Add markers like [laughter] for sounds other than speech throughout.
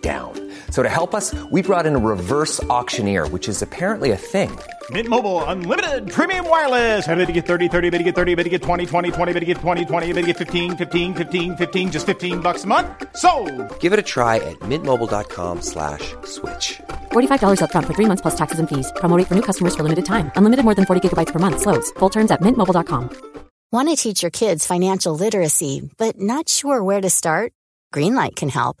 down. So to help us, we brought in a reverse auctioneer, which is apparently a thing. Mint Mobile unlimited premium wireless. Ready to get 30, 30, bit to get 30, bit to get 20, 20, 20, bit to get 20, 20, bit to get 15, 15, 15, 15 just 15 bucks a month. So, Give it a try at mintmobile.com slash switch. $45 upfront for three months plus taxes and fees. Promo rate for new customers for limited time. Unlimited more than 40 gigabytes per month. Slows. Full terms at mintmobile.com. Want to teach your kids financial literacy, but not sure where to start? Greenlight can help.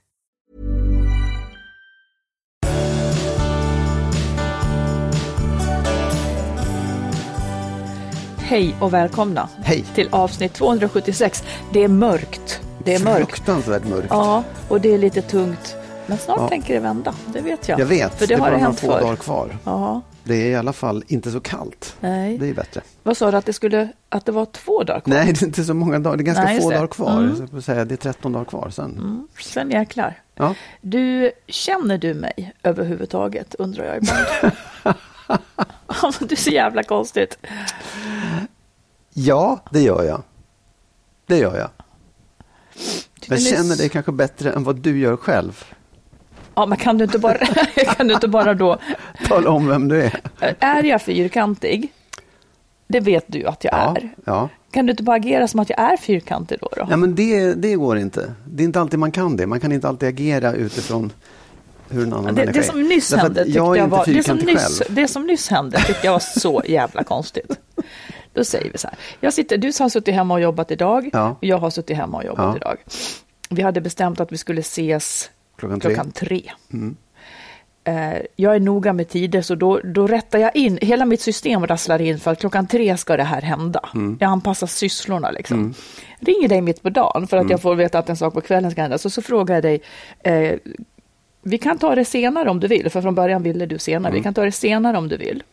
Hej och välkomna Hej. till avsnitt 276. Det är mörkt. Det är mörkt. Fruktansvärt mörkt. Ja, och det är lite tungt. Men snart Ja. tänker det vända, det vet jag. Jag vet, För det, är har bara det hänt få förr. dagar kvar. Ja, Det är i alla fall inte så kallt. nej. Det är bättre. Vad sa du, att det, skulle, att det var två dagar kvar? Nej, det är inte så många dagar. Det är ganska Nej, få det. dagar kvar. Mm. Jag säga, det är 13 dagar kvar sen. Mm, sen jäklar. Ja. Du, känner du mig överhuvudtaget, undrar jag ibland. [laughs] Du så jävla konstigt. ja, det gör jag. Det gör jag. Jag känner dig kanske bättre än vad du gör själv. Ja, men kan du inte bara, [laughs] kan du inte bara då... Tala om vem du är. Är jag fyrkantig? Det vet du att jag Ja, är. ja. Kan du inte bara agera som att jag är fyrkantig då? då? ja men det, det går inte. Det är inte alltid man kan det. Man kan inte alltid agera utifrån hur en annan Det, människa det som nyss att hände jag är jag var, det som, nyss, det som nyss hände tyckte jag var så jävla konstigt. Då säger vi så här, jag sitter, du har suttit hemma och jobbat idag, Ja. och jag har suttit hemma och jobbat Ja. idag. Vi hade bestämt att vi skulle ses Klockan tre. klockan tre. Mm. Eh, Jag är noga med tider, så då, då rättar jag in, hela mitt system rasslar in för att klockan tre ska det här hända. Mm. Jag anpassar sysslorna liksom. Ringer dig mitt på dagen för att Mm. jag får veta att en sak på kvällen ska hända. Så, så frågar jag dig, eh, vi kan ta det senare om du vill, för från början ville du senare. Mm. Vi kan ta det senare om du vill.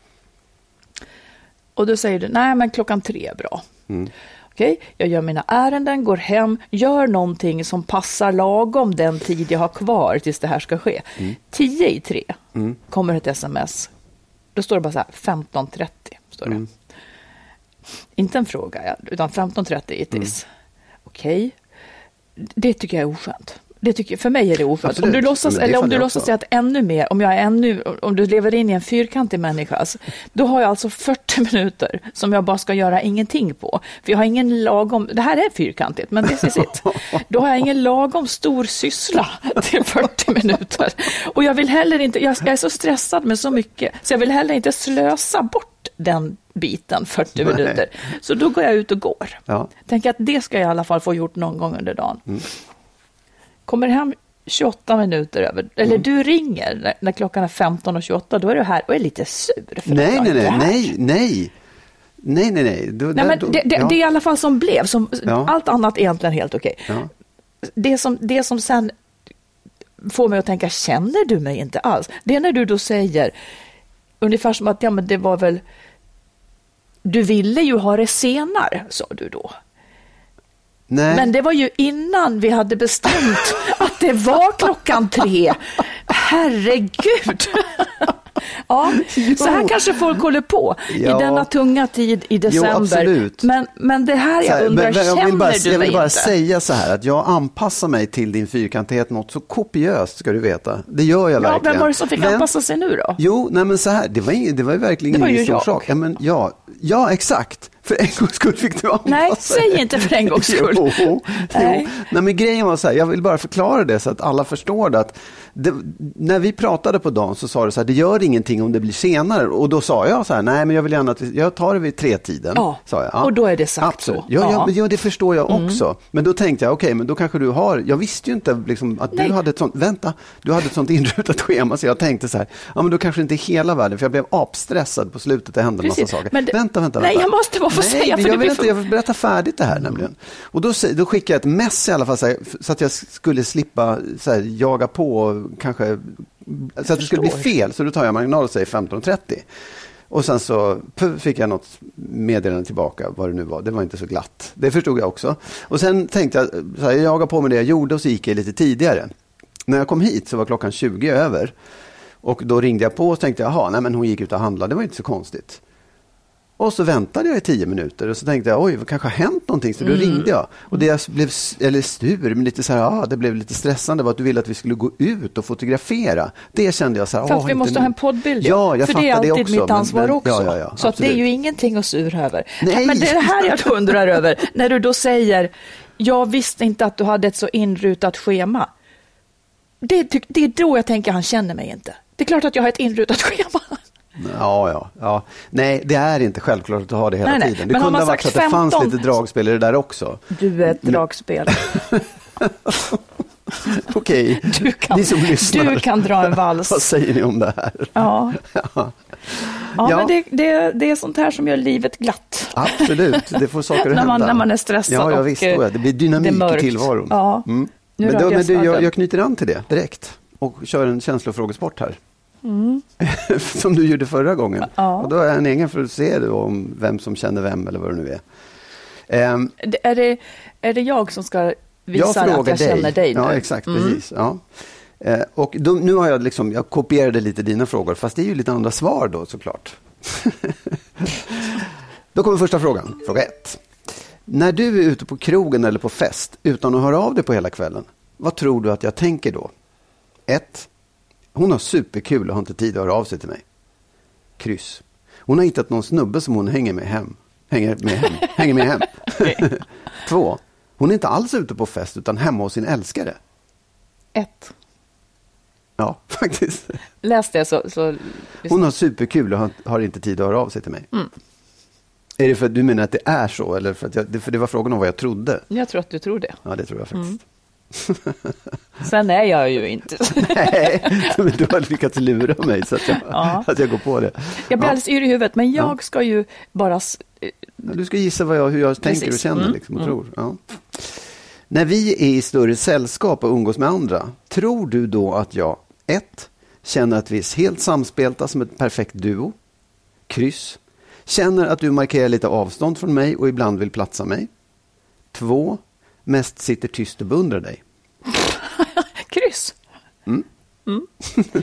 Och då säger du, nej men klockan tre är bra. Mm. Okej, jag gör mina ärenden, går hem, gör någonting som passar lagom den tid jag har kvar tills det här ska ske. Mm. Tio i tre kommer ett sms. Då står det bara så här 15.30. Står det. Mm. Inte en fråga, utan 15.30 itis. Mm. Okej, det tycker jag är oskönt. Det tycker, för mig är det oskönt. Om du låtsas, det eller om du låtsas att ännu mer, om jag är ännu, om du lever in i en fyrkantig människas, då har jag alltså 40 [laughs] minuter som jag bara ska göra ingenting på. För jag har ingen lagom, det här är fyrkantigt, men det är sitt. Då har jag ingen lagom stor syssla [laughs] till 40 minuter. Och jag vill heller inte, jag, jag är så stressad med så mycket, så jag vill heller inte slösa bort den biten 40 Nej. minuter. Så då går jag ut och går. Ja. Tänker att det ska jag i alla fall få gjort någon gång under dagen. Mm. Kommer hem 28 minuter över, eller Mm. du ringer när, när klockan är 15.28, då är du här och är lite sur. För Nej, nej, nej, nej, nej. Nej, nej, nej. Då, Nej, där- men det, det, ja. det är i alla fall som blev, som, Ja. allt annat är egentligen helt okej. Ja. Det, som, det som sen får mig att tänka, känner du mig inte alls? Det är när du då säger, ungefär som att ja, men det var väl, du ville ju ha det senare, sa du då. Nej. Men det var ju innan vi hade bestämt [laughs] att det var klockan tre. Herregud! [laughs] Ja, så här kanske folk håller på Ja. i denna tunga tid i december. absolut. Men, men det här jag här, undrar, men- men känner jag vill bara, du jag mig vill bara inte? säga så här att jag anpassar mig till din fyrkantighet något så kopiöst ska du veta. Det gör jag Ja, verkligen. vem var det som fick Men- anpassa sig nu då? Jo, nej men så här, det var, ing- det var ju verkligen Det var ingen ju stor jag. sak. Ja, men, ja, ja, exakt. För en gångs skull fick du anpassa Nej, säg inte för en gångs [laughs] skull. Jo, jo. Nej. Nej, men grejen var så här, jag vill bara förklara det så att alla förstår det. Att det när vi pratade på dagen så sa du så här, det gör ingenting om det blir senare. Och då sa jag så här, nej men jag vill gärna att vi, jag tar det vid tretiden. Ja, sa jag. och då är det sagt Absolut. så. Ja, ja. Ja. ja, det förstår jag också. Men då tänkte jag, okej, men då kanske du har, jag visste ju inte liksom, att Nej. du hade ett sånt, vänta, du hade ett sånt [laughs] inrutat schema så jag tänkte så här, ja men då kanske inte hela världen, för jag blev apstressad på slutet, det hände en massa saker. Men det- vänta, vänta, Nej, vänta. jag måste bara få Nej, säga, för jag det vill inte, jag vill berätta färdigt det här nämligen. Och då, då skickade jag ett mess i alla fall, så, här, så att jag skulle slippa så här, jaga på, kanske, så att det skulle bli fel. Så då tar jag marginal och säger 15.30. Och sen så fick jag något meddelande tillbaka, vad det nu var. Det var inte så glatt. Det förstod jag också. Och sen tänkte jag, så här, jag jagade på med det jag gjorde och så gick jag lite tidigare. När jag kom hit så var klockan 20 över. Och då ringde jag på och tänkte, jaha, nej men hon gick ut och handlade, det var inte så konstigt. Och så väntade jag i tio minuter och så tänkte jag, oj, vad kanske har hänt någonting? Så då Mm. ringde jag. Och det jag blev, eller stur, men lite så här, ja, det blev lite stressande var att du ville att vi skulle gå ut och fotografera. Det kände jag så här, För att vi inte måste nu. ha en poddbild. Ja, jag För fattar det är alltid också, mitt men- ansvar men- också. Ja, ja, ja, så att det är ju ingenting att sura över. Nej. Men det är det här jag då undrar [laughs] över. När du då säger, jag visste inte att du hade ett så inrutat schema. Det, det är då jag tänker, han känner mig inte. Det är klart att jag har ett inrutat [laughs] schema. Ja, ja, ja. Nej, det är inte självklart att har det hela Nej, nej. tiden. Det Men kunde ha varit så att det fanns 15? lite dragspel i det där också. Du är ett dragspel. [laughs] Okej, Du kan, ni som lyssnar. du kan dra en vals. [laughs] Vad säger ni om det här? Ja, Ja, [laughs] ja, Ja. men det, det, det är sånt här som gör livet glatt. absolut, det får saker att När man- hända. när man är stressad Ja, ja och, visst. eh, då är Det blir dynamik det i tillvaron. Ja. Mm. Nu Men, då, jag men du, jag, jag knyter an till det direkt och kör en känslofrågesport här. Mm. [laughs] som du gjorde förra gången. Ja. Och då är en egen för att se då om vem som känner vem eller vad det nu är. Det- Är det, är det jag som ska visa jag att jag dig. känner dig nu? Ja, exakt. Mm. Precis. Ja. Eh, och då, nu har jag liksom, jag kopierade lite dina frågor, fast det är ju lite andra svar då såklart. [laughs] då kommer första frågan, fråga ett. När du är ute på krogen eller på fest utan att höra av dig på hela kvällen, vad tror du att jag tänker då? 1. Hon har superkul och har inte tid att höra av sig till mig. Kryss. Hon har hittat någon snubbe som hon hänger med hem. Hänger med hem. [laughs] hänger med hem. [laughs] Två. Hon är inte alls ute på fest utan hemma hos sin älskare. Ett. Ja, [laughs] faktiskt. Läs det så... så Hon har superkul och har, har inte tid att höra av sig till mig. Är det för att du menar att det är så? Eller för, att jag, det- för det var frågan om vad jag trodde. Jag tror att du tror det. Ja, det tror jag faktiskt. [laughs] Sen är jag ju inte... [laughs] Nej, men du har lyckats lura mig så att jag, Ja. att jag går på det. Jag blir Ja. alldeles yr i huvudet, men jag Ja. ska ju bara... Du ska gissa vad jag, hur jag tänker och Precis. känner Mm. liksom, och tror. Ja. När vi är i större sällskap och umgås med andra, tror du då att jag, ett, känner att vi är helt samspelta som ett perfekt duo? Kryss. Känner att du markerar lite avstånd från mig och ibland vill platsa mig? Två, mest sitter tyst och beundrar dig. [laughs] Kryss. Mm.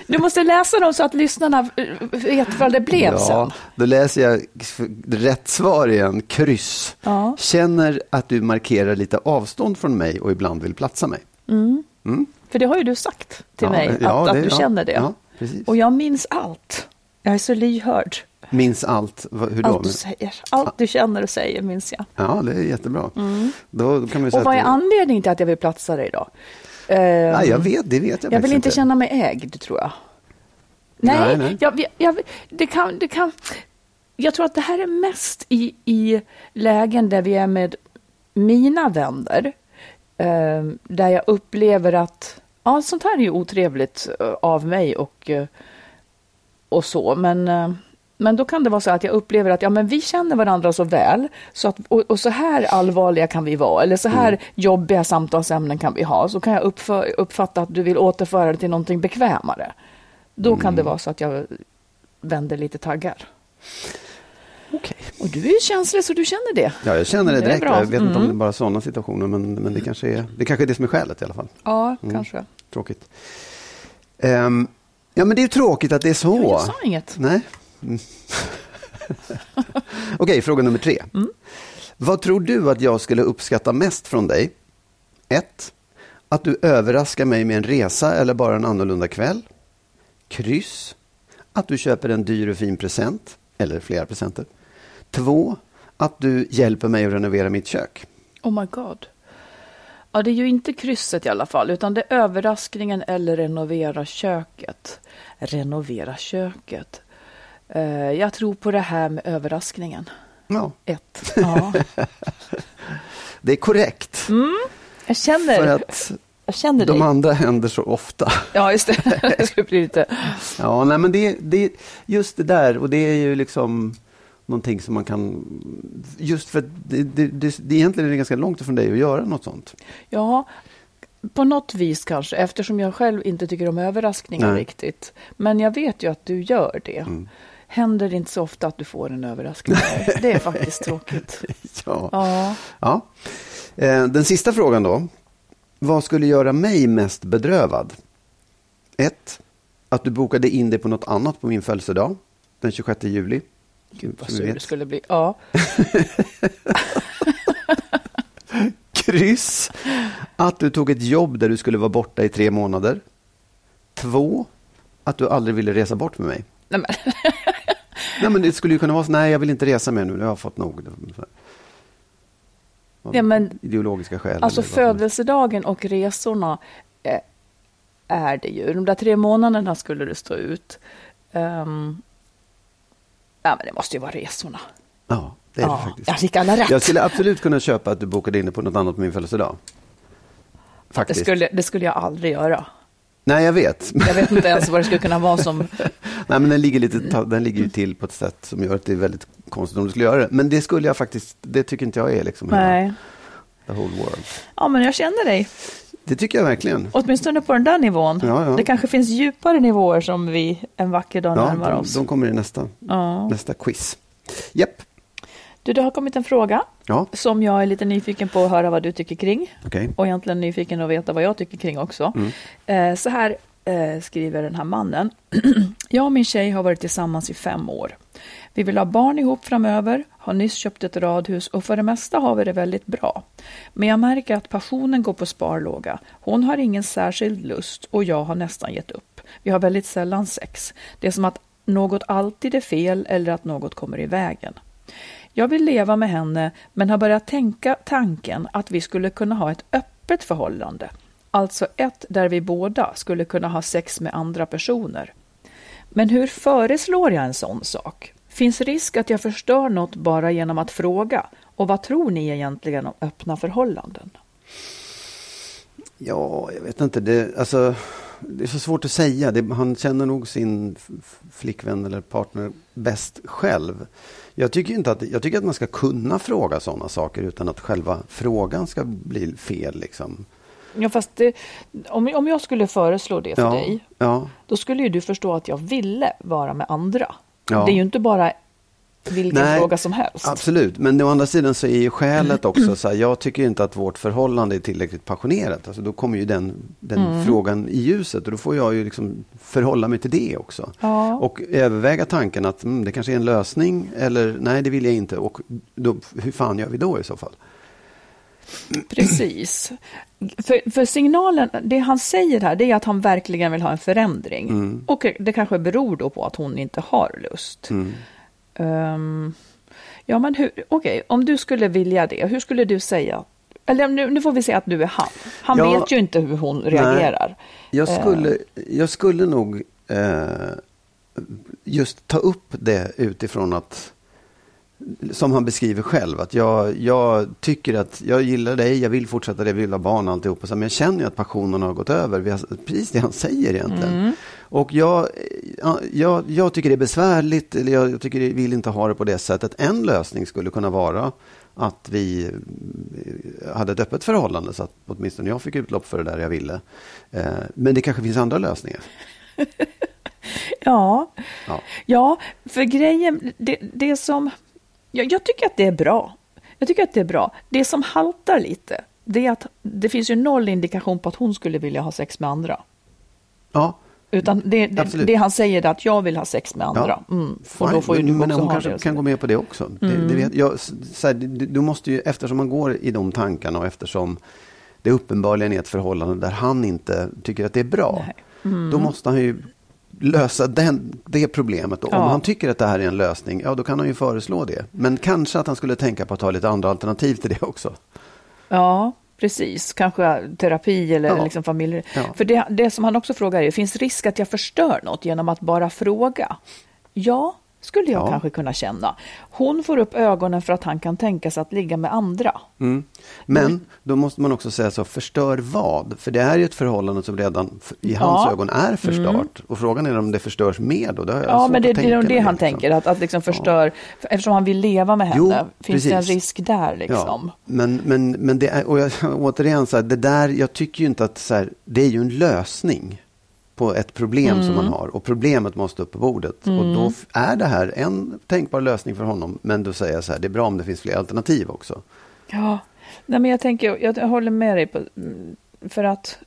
Du måste läsa dem så att lyssnarna eh, vet vad det blev sen. då läser jag rätt svar igen, kryss. Ja. Känner att du markerar lite avstånd från mig och ibland vill platsa mig. För det har ju du sagt till Ja, mig, att, ja, att det- du ja, känner det. ja, och jag minns allt. Jag är så lyhörd. Minns allt. Hur då? Allt du säger, allt du känner och säger minns jag. Ja, det är jättebra. Då, då kan man säga Och vad är anledningen till att jag vill platsa dig då? Eh, Ja, jag vet, det vet jag jag vill inte känna mig ägd, tror jag. Nej, Nej, nej. Jag, jag, det kan, det kan, jag tror att det här är mest i, i lägen där vi är med mina vänner. Eh, där jag upplever att, ja sånt här är ju otrevligt eh, av mig och, eh, och så. Men, eh, men då kan det vara så att jag upplever att ja, men vi känner varandra så väl så att, och, och så här allvarliga kan vi vara eller så här Mm. jobbiga samtalsämnen kan vi ha. Så kan jag uppfö- uppfatta att du vill återföra det till någonting bekvämare. Då kan det Mm. vara så att jag vänder lite taggar. Okej. Och du är ju känslig så du känner det. Ja, jag känner det Det direkt. bra. Jag vet inte om Mm. det är bara sådana situationer, men, men det, kanske är, det kanske är det som är skälet i alla fall. Ja, Mm. kanske. Tråkigt. Ehm, ja, men det är ju tråkigt att det är så. Jag sa inget. Nej. Mm. [laughs] Okej, fråga nummer tre. Mm. Vad tror du att jag skulle uppskatta mest från dig? 1. Att du överraskar mig med en resa eller bara en annorlunda kväll. Kryss. Att du köper en dyr och fin present eller flera presenter. 2. att du hjälper mig att renovera mitt kök. Oh my god. Ja, det är ju inte krysset i alla fall, utan det är överraskningen eller renovera köket. Renovera köket. Eh, jag tror på det här med överraskningen. Ja, Ett. [laughs] Ja. det är korrekt. Jag känner, För att jag känner de dig. andra händer så ofta. Ja, just det. [laughs] Jag skulle bli lite... Ja, nej, men det, det, just det där, och det är ju liksom någonting som man kan... Just för att det, det, det, det egentligen är det ganska långt ifrån dig att göra något sånt. Ja, på något vis kanske, eftersom jag själv inte tycker om överraskningar Nej. riktigt. Men jag vet ju att du gör det. Händer det inte så ofta att du får en överraskning. Det är faktiskt tråkigt. [laughs] Ja. Ja. Ja. Eh, Den sista frågan då. Vad skulle göra mig mest bedrövad? Ett, Att du bokade in dig på något annat på min födelsedag. Den 26 juli. Gud vad sur du skulle bli. Ja. [laughs] Kryss. Att du tog ett jobb där du skulle vara borta i tre månader. Två. Att du aldrig ville resa bort med mig. Nej, men, Nej, men det skulle ju kunna vara så. Nej, jag vill inte resa mer nu. Jag har fått nog. Ja, men- Ideologiska skäl. alltså födelsedagen och resorna eh, är det ju. De där tre månaderna skulle du stå ut. Ehm, ja, men det måste ju vara resorna. Ja, det är det Ja, faktiskt. jag fick alla rätt. Jag skulle absolut kunna köpa att du bokade in dig på något annat på min födelsedag. Det Faktiskt. skulle, det skulle jag aldrig göra. Nej, jag vet. Jag vet inte ens vad det skulle kunna vara som... [laughs] Nej, men den ligger, lite, den ligger ju till på ett sätt som gör att det är väldigt konstigt om du skulle göra det. Men det skulle jag faktiskt, det tycker inte jag är liksom hela Nej. the whole world. Ja, men jag känner dig. Det tycker jag verkligen. Åtminstone på den där nivån. Ja, ja. Det kanske finns djupare nivåer som vi en vacker dag Ja, närmar de, oss. de kommer i nästa, Ja. nästa quiz. Japp. Du, det har kommit en fråga Ja, som jag är lite nyfiken på att höra vad du tycker kring. okej. Och egentligen nyfiken att veta vad jag tycker kring också. Mm. Eh, så här eh, skriver den här mannen. [clears throat] jag och min tjej har varit tillsammans i fem år. Vi vill ha barn ihop framöver, har nyss köpt ett radhus och för det mesta har vi det väldigt bra. Men jag märker att passionen går på sparlåga. Hon har ingen särskild lust och jag har nästan gett upp. Vi har väldigt sällan sex. Det är som att något alltid är fel eller att något kommer i vägen. Jag vill leva med henne men har börjat tänka tanken att vi skulle kunna ha ett öppet förhållande. Alltså ett där vi båda skulle kunna ha sex med andra personer. Men hur föreslår jag en sån sak? Finns risk att jag förstör något bara genom att fråga? Och vad tror ni egentligen om öppna förhållanden? Ja, jag vet inte. Det, alltså, det är så svårt att säga. Det, han känner nog sin flickvän eller partner bäst själv. Jag tycker, inte att, jag tycker att man ska kunna fråga sådana saker utan att själva frågan ska bli fel. Liksom. Ja, fast det, om, om jag skulle föreslå det för Ja, dig, ja, då skulle ju du förstå att jag ville vara med andra. Ja. Det är ju inte bara vilken Nej, fråga som helst. Absolut, men å andra sidan så är ju skälet [clears throat] också så här, jag tycker inte att vårt förhållande är tillräckligt passionerat. Alltså då kommer ju den, den Mm. frågan i ljuset och då får jag ju liksom förhålla mig till det också. Ja. Och överväga tanken att mm, det kanske är en lösning eller nej det vill jag inte och då, hur fan gör vi då i så fall? Precis. För, för signalen, det han säger här, det är att han verkligen vill ha en förändring. Mm. Och det kanske beror då på att hon inte har lust. Mm. Ehm, ja, men hur, okej, om du skulle vilja det, hur skulle du säga? Eller nu, nu får vi säga att du är han. Han Ja. vet ju inte hur hon reagerar. Jag Eh. skulle, jag skulle nog eh, just ta upp det utifrån att som han beskriver själv, att jag, jag tycker att jag gillar dig, jag vill fortsätta det, jag vill ha barn och alltihopa, men jag känner ju att passionen har gått över. Vi har, precis det han säger egentligen. Och jag, ja, jag, jag tycker det är besvärligt, eller jag, jag tycker jag vill inte ha det på det sättet. En lösning skulle kunna vara att vi eh, hade ett öppet förhållande så att åtminstone jag fick utlopp för det där jag ville. Eh, Men det kanske finns andra lösningar. [laughs] Ja. Ja. ja, för grejen, det, det som... Jag, jag tycker att det är bra. Jag tycker att det är bra. Det som haltar lite, det är att det finns ju noll indikation på att hon skulle vilja ha sex med andra. Ja, Utan det, det, det han säger är att jag vill ha sex med andra. Ja, Mm. Och då får ju du men också hon ha kanske det. kan gå med på det också. Mm. det vet, jag, här, du, måste ju, eftersom man går i de tankarna och eftersom det uppenbarligen är ett förhållande där han inte tycker att det är bra. Mm. Då måste han ju lösa den, det problemet. Då. Ja. Om han tycker att det här är en lösning, ja då kan han ju föreslå det. Men kanske att han skulle tänka på att ha lite andra alternativ till det också. Ja, precis. Kanske terapi eller Ja. liksom familj. Ja. För det, det som han också frågar är, finns risk att jag förstör något genom att bara fråga? Ja, skulle jag Ja. kanske kunna känna. Hon får upp ögonen för att han kan tänka sig att ligga med andra. Mm. Men då måste man också säga så, förstör vad? För det är ju ett förhållande som redan i hans Ja. Mm. ögon är förstört. Och frågan är om det förstörs mer då? Det har jag Ja, men det, det är nog det han liksom. tänker, att, att liksom förstör, för eftersom han vill leva med Jo, henne, finns det en precis. risk där Ja, liksom? men, men, men det är, och jag, [laughs] återigen, så här, det där, jag tycker ju inte att så här, det är ju en lösning på ett problem som Mm. man har och problemet måste upp på bordet. Och då f- är det här en tänkbar lösning för honom, men då säger jag så här, det är bra om det finns fler alternativ också. Ja, nej men jag tänker, jag håller med dig på, mm, för att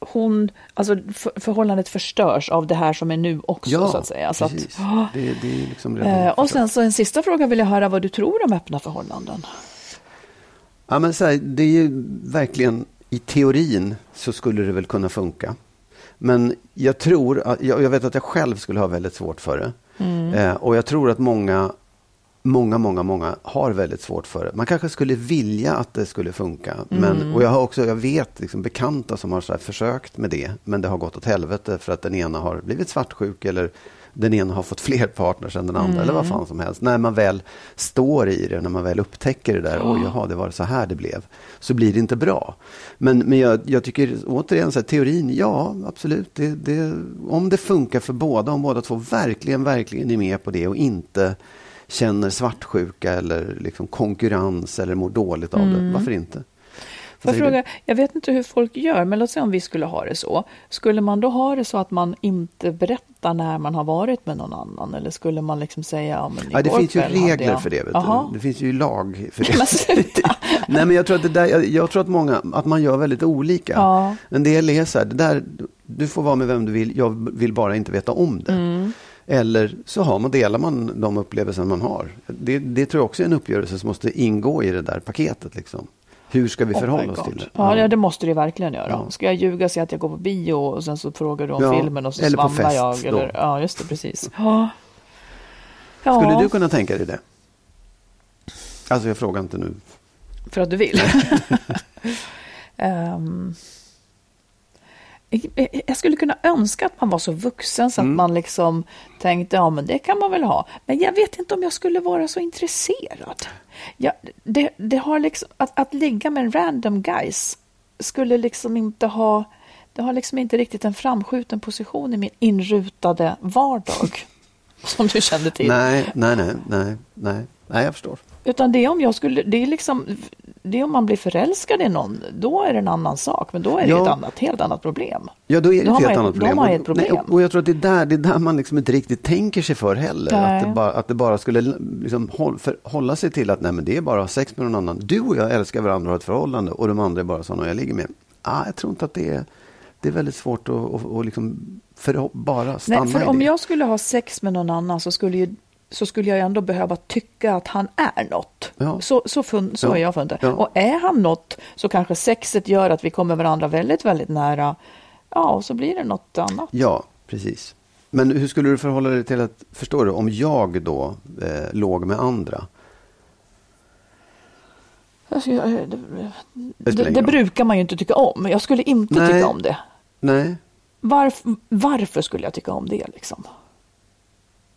hon, alltså för, förhållandet förstörs av det här som är nu också Ja, så att säga. Så att, precis. Ja. Det, det är liksom Eh, och sen så en sista fråga vill jag höra vad du tror om öppna förhållanden. Ja, men så här, det är ju verkligen, i teorin så skulle det väl kunna funka. Men jag tror, att, jag, jag vet att jag själv skulle ha väldigt svårt för det. Eh, och jag tror att många, många, många, många har väldigt svårt för det. Man kanske skulle vilja att det skulle funka. Men, och jag har också, jag vet liksom bekanta som har försökt med det. Men det har gått åt helvete för att den ena har blivit svartsjuk eller den ena har fått fler partners än den andra eller vad fan som helst. När man väl står i det, när man väl upptäcker det där, oj jaha, det var så här det blev, så blir det inte bra. Men, men jag, jag tycker återigen, så här, teorin, ja absolut, det, det, om det funkar för båda, om båda två verkligen, verkligen är med på det och inte känner svartsjuka eller liksom konkurrens eller mår dåligt av det, varför inte? Får jag, fråga, jag vet inte hur folk gör, men låt säga om vi skulle ha det så. Skulle man då ha det så att man inte berättar när man har varit med någon annan? Eller skulle man liksom säga, ja men Ja, det finns ju regler jag... för det. Vet du. Det finns ju lag för det. [laughs] Nej, men jag tror att det där, jag, jag tror att många, att man gör väldigt olika. Ja. En del är så här, det där, du får vara med vem du vill, jag vill bara inte veta om det. Mm. Eller så har man, delar man de upplevelser man har. Det, det tror jag också är en uppgörelse som måste ingå i det där paketet. Liksom. Hur ska vi Oh förhålla my oss till det? Ja, ja, det måste det verkligen göra. Ja. Ska jag ljuga och säga att jag går på bio och sen så frågar du om Ja, filmen och så eller på svamlar fest jag? då. Eller, ja, just det, precis. Ja. Skulle du kunna tänka dig det? Alltså jag frågar inte nu. för att du vill. [laughs] Ehm, jag- skulle kunna önska att man var så vuxen så att Mm. man liksom tänkte, ja men det kan man väl ha. Men jag vet inte om jag skulle vara så intresserad. Jag, det, det har liksom, att, att ligga med en random guys skulle liksom inte ha, det har liksom inte riktigt en framskjuten position i min inrutade vardag. [laughs] Som du kände till. Nej, nej, nej, nej, nej, nej, jag förstår. Utan det är om jag skulle, det är liksom, det är om man blir förälskad i någon, då är det en annan sak. Men då är det Ja. ett annat, helt annat problem. Ja, då är det Då ett helt man- annat då problem. har man ett problem. Nej, och, och jag tror att det är där, det är där man liksom inte riktigt tänker sig för heller. Nej. Att det, bara, att det bara skulle liksom håll, för, hålla sig till att nej, men det är bara att ha sex med någon annan. Du och jag älskar varandra och har ett förhållande och de andra är bara sådana jag ligger med. Ah, jag tror inte att det är, det är väldigt svårt att, att, att liksom för, bara stanna Nej, för i om det. jag skulle ha sex med någon annan så skulle, ju, så skulle jag ändå behöva tycka att han är något. Ja. Så, så, fun, så Ja. är jag funderat. Ja. Och är han något så kanske sexet gör att vi kommer varandra väldigt, väldigt nära. Ja, och så blir det något annat. Ja, precis. Men hur skulle du förhålla dig till att, förstår du, om jag då eh, låg med andra? Skulle- Det, det, Det det, brukar man ju inte tycka om. Jag skulle inte Nej. tycka om det. Nej, Varför, varför skulle jag tycka om det liksom?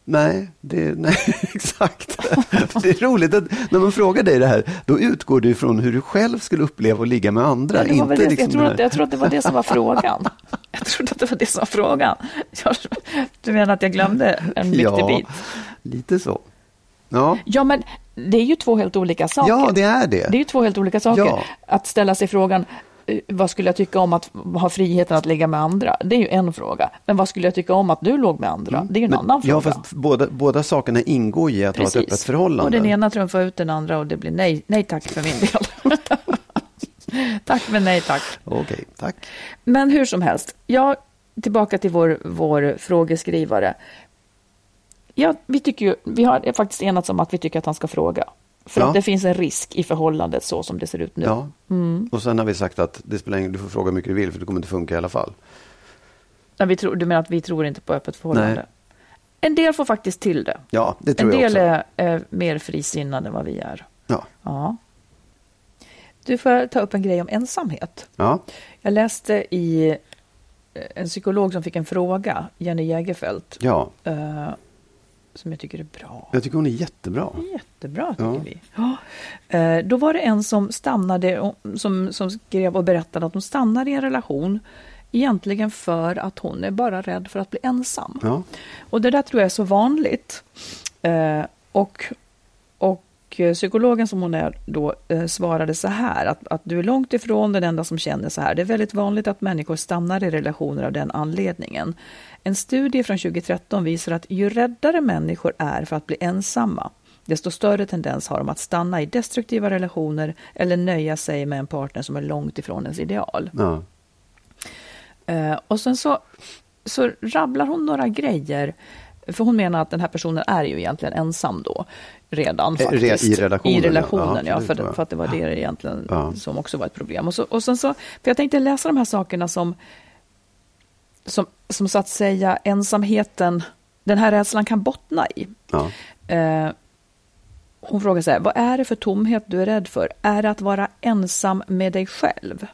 Nej, det, nej [laughs] exakt. Det är roligt att när man frågar dig det här, då utgår du ifrån hur du själv skulle uppleva att ligga med andra. Ja, inte det, liksom jag, tror att, jag tror att det var det som var frågan. [laughs] Jag trodde att det var det som var frågan. Jag, du menar att jag glömde en viktig ja, bit? lite så. Ja, Ja, men det är ju två helt olika saker. ja det är det. Det är ju två helt olika saker. Ja. Att ställa sig frågan, vad skulle jag tycka om att ha friheten att ligga med andra? Det är ju en fråga. Men vad skulle jag tycka om att du låg med andra? Det är ju en Men- annan fråga. Ja, fast båda, båda sakerna ingår i att ha ett öppet förhållande. Och den ena trumfar ut den andra och det blir nej, nej tack för min del. [laughs] tack men nej tack. Okej, tack. Men hur som helst, jag, tillbaka till vår, vår frågeskrivare. Ja, vi, tycker ju, vi har faktiskt enats om att vi tycker att han ska fråga. För Ja. att det finns en risk i förhållandet så som det ser ut nu. Ja. Och sen har vi sagt att det spelar ingen, du får fråga hur mycket du vill för det kommer inte funka i alla fall. Nej, vi tror, du menar att vi tror inte på öppet förhållande? Nej. En del får faktiskt till det. Ja, det En tror jag del också. är, är mer frisinnade än vad vi är. Ja. Ja. Du får ta upp en grej om ensamhet. Ja. Jag läste i eh, en psykolog som fick en fråga, Jenny Jägerfeld, ja, eh, som jag tycker är bra. jag tycker hon är jättebra. Jättebra tycker Ja. vi. Ja. Eh, Då var det en som stannade, som, som skrev och berättade att hon stannade i en relation egentligen för att hon är bara rädd för att bli ensam. Ja. Och det där tror jag är så vanligt. Eh, och, och eh, psykologen som hon är då eh, svarade så här att, att du är långt ifrån den enda som känner så här. Det är väldigt vanligt att människor stannar i relationer av den anledningen. En studie från 2013 visar att ju räddare människor är för att bli ensamma, desto större tendens har de att stanna i destruktiva relationer eller nöja sig med en partner som är långt ifrån ens ideal. Ja. Eh, och sen så, så rabblar hon några grejer. För hon menar att den här personen är ju egentligen ensam då. Redan Eh, faktiskt. i relationen, I relationen, Ja, ja. för, ja. för att det var det egentligen Ja. som också var ett problem. Och, så, och sen så, för jag tänkte läsa de här sakerna som, som, som så att säga ensamheten, den här rädslan kan bottna i. Ja. Eh, hon frågar så här, vad är det för tomhet du är rädd för? Är det att vara ensam med dig själv?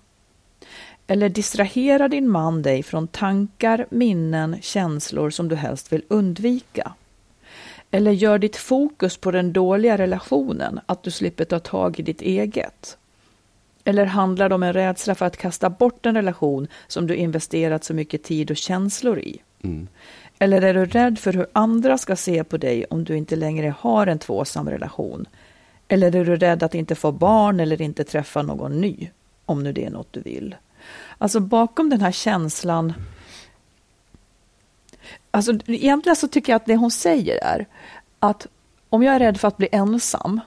Eller distraherar din man dig från tankar, minnen, känslor som du helst vill undvika? Eller gör ditt fokus på den dåliga relationen att du slipper ta tag i ditt eget? Eller handlar det om en rädsla för att kasta bort en relation som du investerat så mycket tid och känslor i? Eller är du rädd för hur andra ska se på dig om du inte längre har en tvåsam relation? Eller är du rädd att inte få barn eller inte träffa någon ny, om nu det är något du vill? Alltså bakom den här känslan Alltså egentligen så tycker jag att det hon säger är att om jag är rädd för att bli ensam,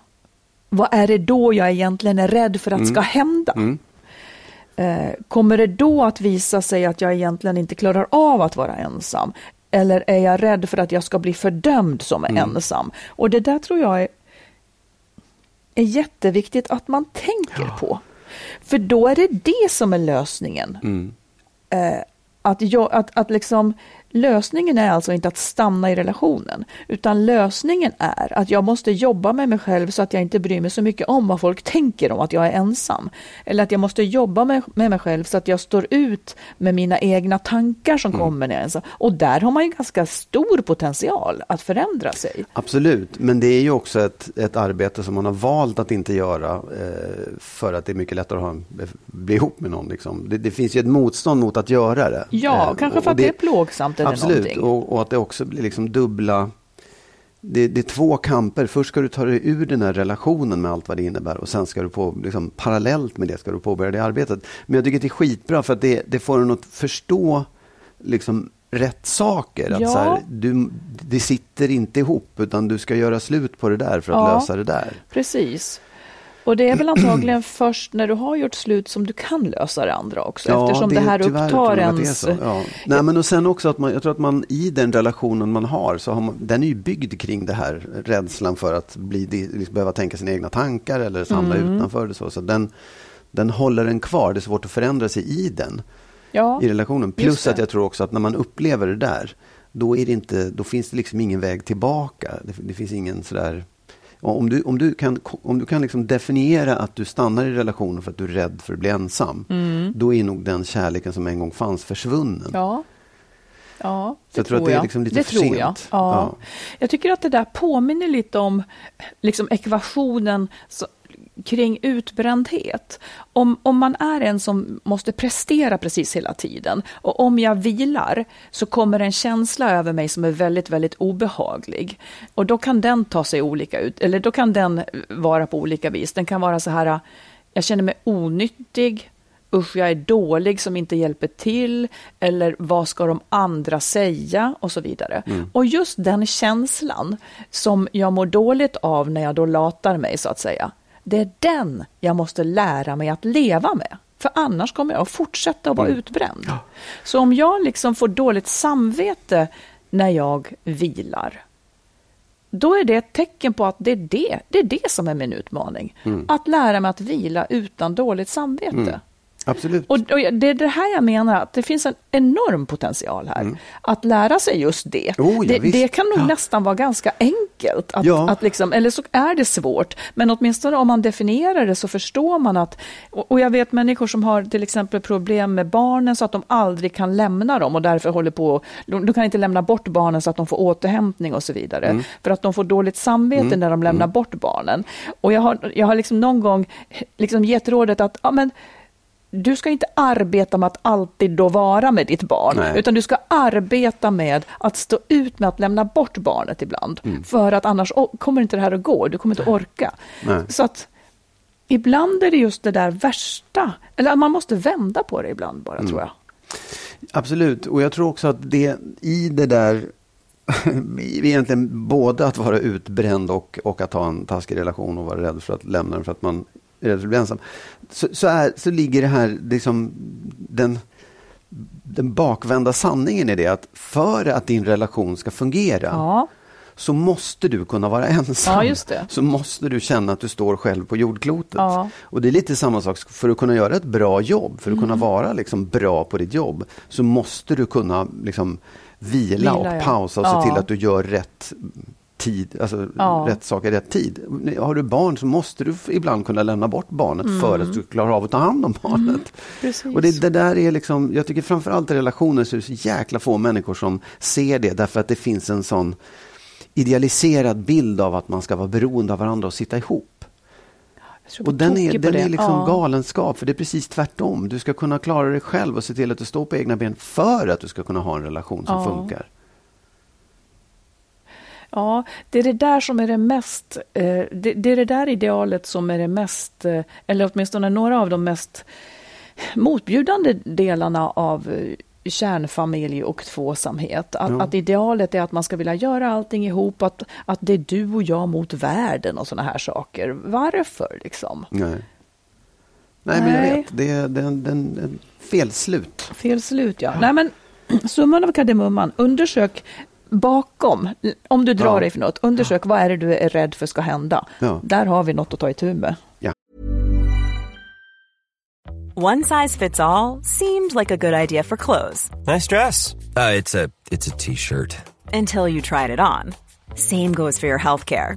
vad är det då jag egentligen är rädd för att ska hända? Eh, kommer det då att visa sig att jag egentligen inte klarar av att vara ensam? Eller är jag rädd för att jag ska bli fördömd som ensam? Och det där tror jag är, är jätteviktigt att man tänker på. För då är det det som är lösningen. Eh, att, jag, att, att liksom, lösningen är alltså inte att stanna i relationen, utan lösningen är att jag måste jobba med mig själv så att jag inte bryr mig så mycket om vad folk tänker om att jag är ensam. Eller att jag måste jobba med, med mig själv så att jag står ut med mina egna tankar som kommer när jag är ensam. Och där har man ju ganska stor potential att förändra sig. Absolut, men det är ju också ett, ett arbete som man har valt att inte göra eh, för att det är mycket lättare att ha, bli ihop med någon. Liksom. Det, det finns ju ett motstånd mot att göra det. Ja, Eh, kanske för att det är plågsamt eller Absolut, någonting. och, och att det också blir liksom dubbla... Det, det är två kamper. Först ska du ta dig ur den här relationen med allt vad det innebär och sen ska du på, liksom, parallellt med det ska du påbörja det arbetet. Men jag tycker att det är skitbra för att det, det får en att förstå liksom, rätt saker. Att Ja. så här, du, det sitter inte ihop utan du ska göra slut på det där för att Ja. lösa det där. Precis. Och det är väl antagligen [clears throat] först när du har gjort slut som du kan lösa det andra också. eftersom det, är här upptar det ens... så. Ja. Nej, men och sen också att man, jag tror att man i den relationen man har, så har man, den är ju byggd kring det här rädslan för att bli, liksom, behöva tänka sina egna tankar eller hamna Mm. utanför. Det så. Så den, den håller en kvar, det är svårt att förändra sig i den, Ja, i relationen. Plus det. att jag tror också att när man upplever det där, då, är det inte, då finns det liksom ingen väg tillbaka. Det, det finns ingen sådär... Om du, om du kan, om du kan liksom definiera att du stannar i relationen för att du är rädd för att bli ensam, då är nog den kärleken som en gång fanns försvunnen. Mm. ja. Ja, Så det jag tror att tror det är jag. liksom lite det för tror sent. jag. Ja. Ja. Jag tycker att det där påminner lite om liksom ekvationen kring utbrändhet. Om, om man är en som måste prestera precis hela tiden och om jag vilar så kommer en känsla över mig som är väldigt, väldigt obehaglig. Och då kan den ta sig olika ut, eller då kan den vara på olika vis. Den kan vara så här, jag känner mig onyttig, usch jag är dålig som inte hjälper till, eller vad ska de andra säga och så vidare. Och just den känslan som jag mår dåligt av när jag då latar mig så att säga, det är den jag måste lära mig att leva med. För annars kommer jag att fortsätta att vara utbränd. Så om jag liksom får dåligt samvete när jag vilar, då är det ett tecken på att det är det, det, är det som är min utmaning. Att lära mig att vila utan dåligt samvete. Absolut. Och, och det är det här jag menar, att det finns en enorm potential här. Att lära sig just det. Mm. Oh, ja, det, det kan nog Ja. nästan vara ganska enkelt. Att, Ja. att liksom, eller så är det svårt. Men åtminstone om man definierar det så förstår man att... Och, och jag vet människor som har till exempel problem med barnen så att de aldrig kan lämna dem och därför håller på... De, de kan inte lämna bort barnen så att de får återhämtning och så vidare. Mm. För att de får dåligt samvete när de lämnar bort barnen. Och jag har, jag har liksom någon gång liksom gett rådet att ja, men, du ska inte arbeta med att alltid då vara med ditt barn, Nej. utan du ska arbeta med att stå ut med att lämna bort barnet ibland. Mm. För att annars kommer inte det här att gå, du kommer inte orka. Nej. Så att ibland är det just det där värsta, eller man måste vända på det ibland bara Mm. tror jag. Absolut, och jag tror också att det i det där, [laughs] egentligen både att vara utbränd och, och att ha en taskig relation och vara rädd för att lämna den för att man bli ensam, så, så, är, så ligger det här, liksom, den, den bakvända sanningen i det att för att din relation ska fungera Ja, så måste du kunna vara ensam. Ja, just det. Så måste du känna att du står själv på jordklotet. Ja. Och det är lite samma sak, för att kunna göra ett bra jobb, för att Mm. kunna vara liksom bra på ditt jobb, så måste du kunna liksom vila, Vila, och pausa och se till att du gör rätt tid, alltså Ja. rätt sak i rätt tid. Har du barn så måste du ibland kunna lämna bort barnet för att du klarar av att ta hand om barnet. Mm. Och det, det där är liksom, jag tycker framförallt i relationer så är det så jäkla få människor som ser det därför att det finns en sån idealiserad bild av att man ska vara beroende av varandra och sitta ihop. Och den är, den är liksom Ja. galenskap, för det är precis tvärtom. Du ska kunna klara dig själv och se till att du står på egna ben för att du ska kunna ha en relation som Ja. funkar. Ja, det är det där som är det mest, eh, det, är det där idealet som är det mest, eh, eller åtminstone några av de mest motbjudande delarna av eh, kärnfamilj och tvåsamhet. Att, Ja. att idealet är att man ska vilja göra allting ihop, att, att det är du och jag mot världen och sådana här saker. Varför liksom? Nej, Nej men jag Nej. vet. Det är, det är en, det är en, en felslut. Fel slut, ja. Nej, men [clears throat] summan av kardemumman, undersök bakom, om du drar Ja. dig för något, undersök vad är det du är rädd för ska hända. Ja. Där har vi något att ta itu med. One size fits all seemed like a good idea for clothes Nice dress. Uh, it's a it's a t-shirt. until you tried it on. Same goes for your healthcare.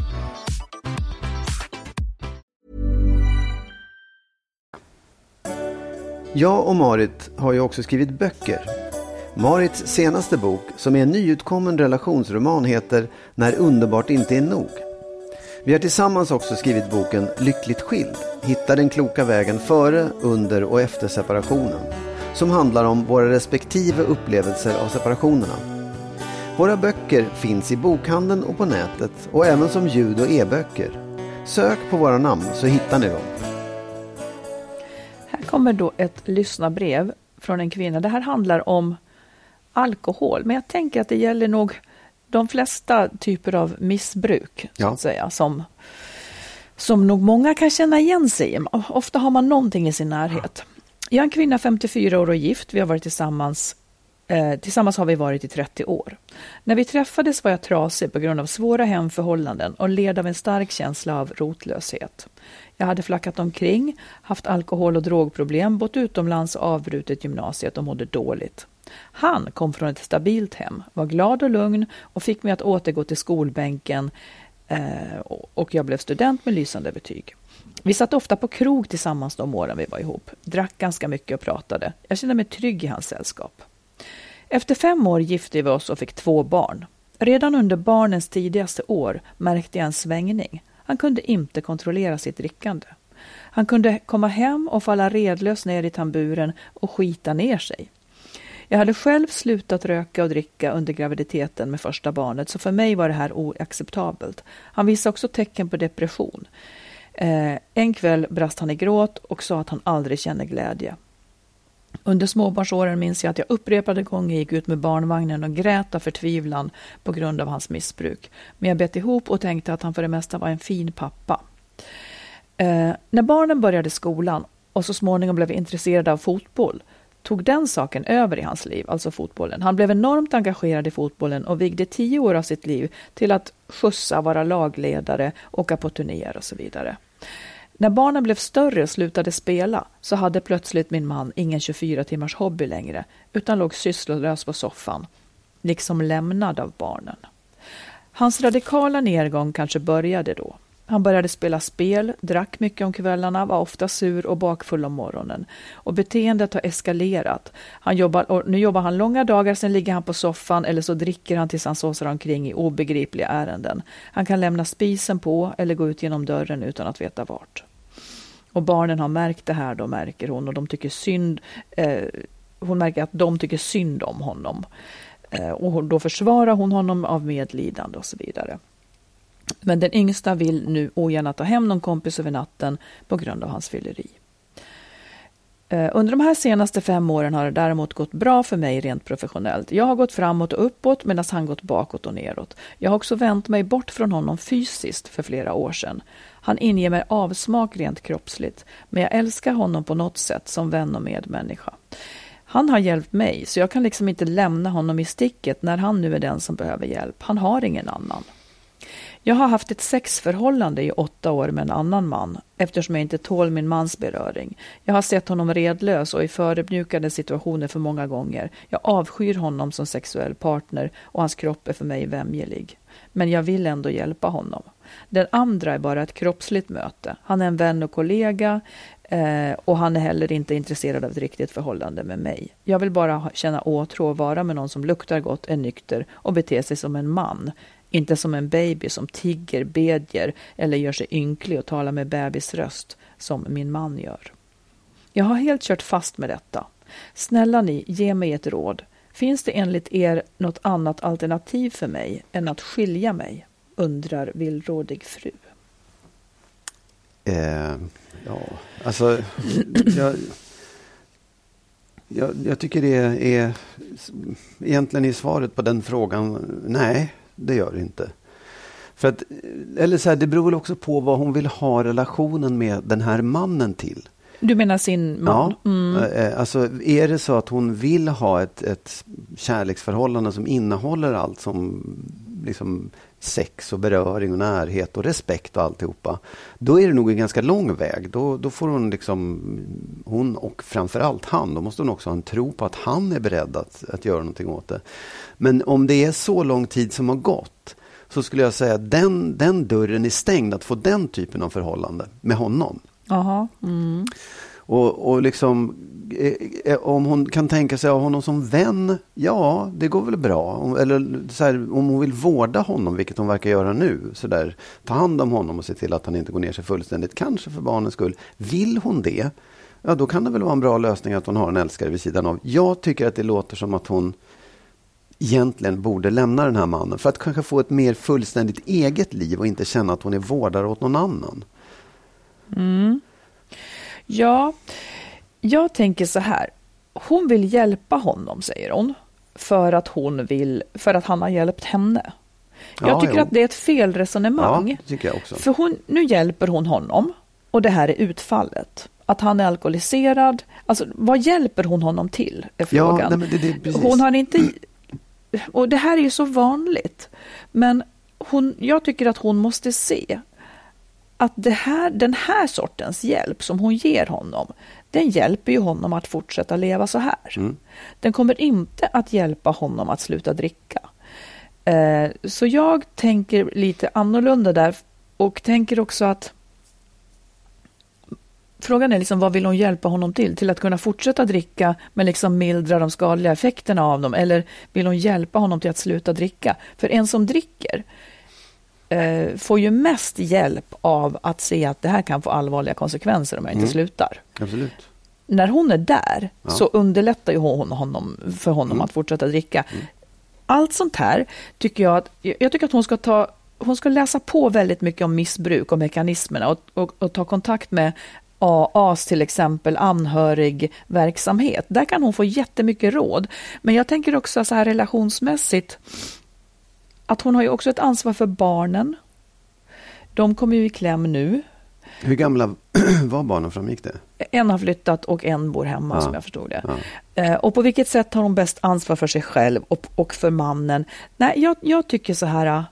Jag och Marit har ju också skrivit böcker. Marits senaste bok, som är en nyutkommen relationsroman, heter När underbart inte är nog. Vi har tillsammans också skrivit boken Lyckligt skild. Hitta den kloka vägen före, under och efter separationen. Som handlar om våra respektive upplevelser av separationerna. Våra böcker finns i bokhandeln och på nätet och även som ljud och e-böcker. Sök på våra namn så hittar ni dem. Kommer då ett lyssnarbrev från en kvinna. Det här handlar om alkohol, men jag tänker att det gäller nog de flesta typer av missbruk, så Ja. att säga, som, som nog många kan känna igen sig i. Ofta har man någonting i sin närhet. Jag är en kvinna, 54 år och gift. Vi har varit tillsammans Eh, tillsammans har vi varit i 30 år. När vi träffades var jag trasig på grund av svåra hemförhållanden och led av en stark känsla av rotlöshet. Jag hade flackat omkring, haft alkohol och drogproblem, bott utomlands och avbrutit gymnasiet och mådde dåligt. Han kom från ett stabilt hem, var glad och lugn och fick mig att återgå till skolbänken eh, och jag blev student med lysande betyg. Vi satt ofta på krog tillsammans de åren vi var ihop, drack ganska mycket och pratade. Jag kände mig trygg i hans sällskap. Efter fem år gifte vi oss och fick två barn. Redan under barnens tidigaste år märkte jag en svängning. Han kunde inte kontrollera sitt drickande. Han kunde komma hem och falla redlös ner i tamburen och skita ner sig. Jag hade själv slutat röka och dricka under graviditeten med första barnet, så för mig var det här oacceptabelt. Han visade också tecken på depression. Eh, en kväll brast han i gråt och sa att han aldrig känner glädje. Under småbarnsåren minns jag att jag upprepade gånger gick ut med barnvagnen och grät av förtvivlan på grund av hans missbruk. Men jag bet ihop och tänkte att han för det mesta var en fin pappa. Eh, när barnen började skolan och så småningom blev intresserade av fotboll tog den saken över i hans liv, alltså fotbollen. Han blev enormt engagerad i fotbollen och vigde tio år av sitt liv till att skjutsa, vara lagledare, åka på turnéer och så vidare. När barnen blev större och slutade spela så hade plötsligt min man ingen 24 timmars hobby längre utan låg sysslolös på soffan, liksom lämnad av barnen. Hans radikala nedgång kanske började då. Han började spela spel, drack mycket om kvällarna, var ofta sur och bakfull om morgonen. Och beteendet har eskalerat. Han jobbar, och nu jobbar han långa dagar, sen ligger han på soffan eller så dricker han tills han såsar omkring i obegripliga ärenden. Han kan lämna spisen på eller gå ut genom dörren utan att veta vart. Och barnen har märkt det här då, märker hon, och de tycker synd. Eh, hon märker att de tycker synd om honom. Eh, och då försvarar hon honom av medlidande och så vidare. Men den yngsta vill nu ogärna ta hem någon kompis över natten på grund av hans fylleri. Eh, under de här senaste fem åren har det däremot gått bra för mig rent professionellt. Jag har gått framåt och uppåt medan han gått bakåt och neråt. Jag har också vänt mig bort från honom fysiskt för flera år sedan. Han inger mig avsmak rent kroppsligt, men jag älskar honom på något sätt som vän och medmänniska. Han har hjälpt mig, så jag kan liksom inte lämna honom i sticket när han nu är den som behöver hjälp. Han har ingen annan. Jag har haft ett sexförhållande i åtta år med en annan man eftersom jag inte tål min mans beröring. Jag har sett honom redlös och i förödmjukande situationer för många gånger. Jag avskyr honom som sexuell partner och hans kropp är för mig vämjelig. Men jag vill ändå hjälpa honom. Den andra är bara ett kroppsligt möte. Han är en vän och kollega eh, och han är heller inte intresserad av ett riktigt förhållande med mig. Jag vill bara känna åtrå och vara med någon som luktar gott, är nykter och beter sig som en man. Inte som en baby som tigger, bedjer eller gör sig ynklig och talar med bebisröst som min man gör. Jag har helt kört fast med detta. Snälla ni, ge mig ett råd. Finns det enligt er något annat alternativ för mig än att skilja mig? Undrar villrådig fru. Eh, ja, alltså jag, jag, jag, tycker det är egentligen i svaret på den frågan, nej, det gör det inte. För att, eller så här, det beror väl också på vad hon vill ha relationen med den här mannen till. Du menar sin man? Ja. Mm. Eh, alltså, är det så att hon vill ha ett, ett kärleksförhållande som innehåller allt som liksom sex och beröring och närhet och respekt och alltihopa. Då är det nog en ganska lång väg. Då, då får hon liksom, hon och framförallt han, då måste hon också ha en tro på att han är beredd att, att göra någonting åt det. Men om det är så lång tid som har gått så skulle jag säga att den, den dörren är stängd att få den typen av förhållande med honom. Aha. Mm. Och, och liksom, eh, eh, om hon kan tänka sig att ha honom som vän, ja, det går väl bra. Eller så här, om hon vill vårda honom, vilket hon verkar göra nu, så där, ta hand om honom och se till att han inte går ner sig fullständigt, kanske för barnens skull. Vill hon det, ja då kan det väl vara en bra lösning att hon har en älskare vid sidan av. Jag tycker att det låter som att hon egentligen borde lämna den här mannen för att kanske få ett mer fullständigt eget liv och inte känna att hon är vårdare åt någon annan. Mm. Ja, jag tänker så här. Hon vill hjälpa honom, säger hon, för att, hon vill, för att han har hjälpt henne. Jag ja, tycker jo. att det är ett felresonemang. Ja, tycker jag också. För hon, nu hjälper hon honom och det här är utfallet. att han är alkoholiserad. Alltså, vad hjälper hon honom till? Är frågan. Ja, nej, det, det, hon har inte... Och det här är ju så vanligt. Men hon, jag tycker att hon måste se att det här, den här sortens hjälp som hon ger honom, den hjälper ju honom att fortsätta leva så här. Mm. Den kommer inte att hjälpa honom att sluta dricka. Eh, så jag tänker lite annorlunda där och tänker också att Frågan är liksom vad vill hon hjälpa honom till? Till att kunna fortsätta dricka men liksom mildra de skadliga effekterna av dem? Eller vill hon hjälpa honom till att sluta dricka? För en som dricker eh, får ju mest hjälp av att se att det här kan få allvarliga konsekvenser om jag inte Mm. slutar. Absolut. När hon är där Ja. så underlättar ju hon honom, för honom Mm. att fortsätta dricka. Allt sånt här tycker jag att, jag tycker att hon ska ta hon ska läsa på väldigt mycket om missbruk och mekanismerna och, och, och ta kontakt med AAs till exempel anhörigverksamhet. Där kan hon få jättemycket råd. Men jag tänker också så här relationsmässigt att hon har ju också ett ansvar för barnen. De kommer ju i kläm nu. Hur gamla [clears throat] var barnen framgick det? En har flyttat och en bor hemma Ja. som jag förstod det. Ja. Eh, och på vilket sätt har hon bäst ansvar för sig själv och, och för mannen? Nej, jag, jag tycker så här.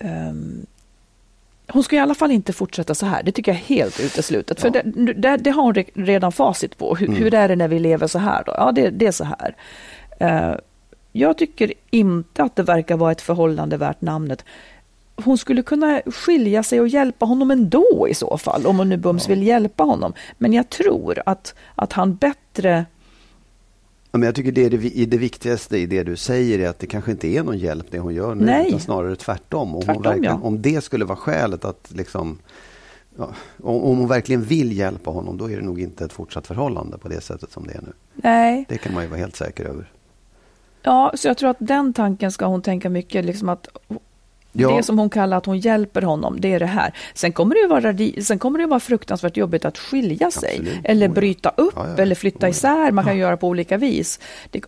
ehm, hon ska i alla fall inte fortsätta så här. Det tycker jag är helt uteslutet. För det, det, det har hon re- redan facit på. Hur, Mm. hur är det när vi lever så här? Då? Ja, det, det är så här. Eh, jag tycker inte att det verkar vara ett förhållande värt namnet. Hon skulle kunna skilja sig och hjälpa honom ändå i så fall, om hon nu bums vill hjälpa honom. Men jag tror att, att han bättre... Ja, men jag tycker det, är det, det viktigaste i det du säger är att det kanske inte är någon hjälp det hon gör nu, Nej. utan snarare tvärtom. Om, Tvärtom, verkligen, ja. om det skulle vara skälet att liksom, ja, om, om hon verkligen vill hjälpa honom, då är det nog inte ett fortsatt förhållande på det sättet som det är nu. Nej, Det kan man ju vara helt säker över. Ja, så jag tror att den tanken ska hon tänka mycket, liksom att Ja. det som hon kallar att hon hjälper honom, det är det här. Sen kommer det ju vara, sen kommer det vara fruktansvärt jobbigt att skilja sig, Absolut. eller Oh bryta upp, Ja, ja, eller flytta Oh isär. Man kan göra på olika vis. Det,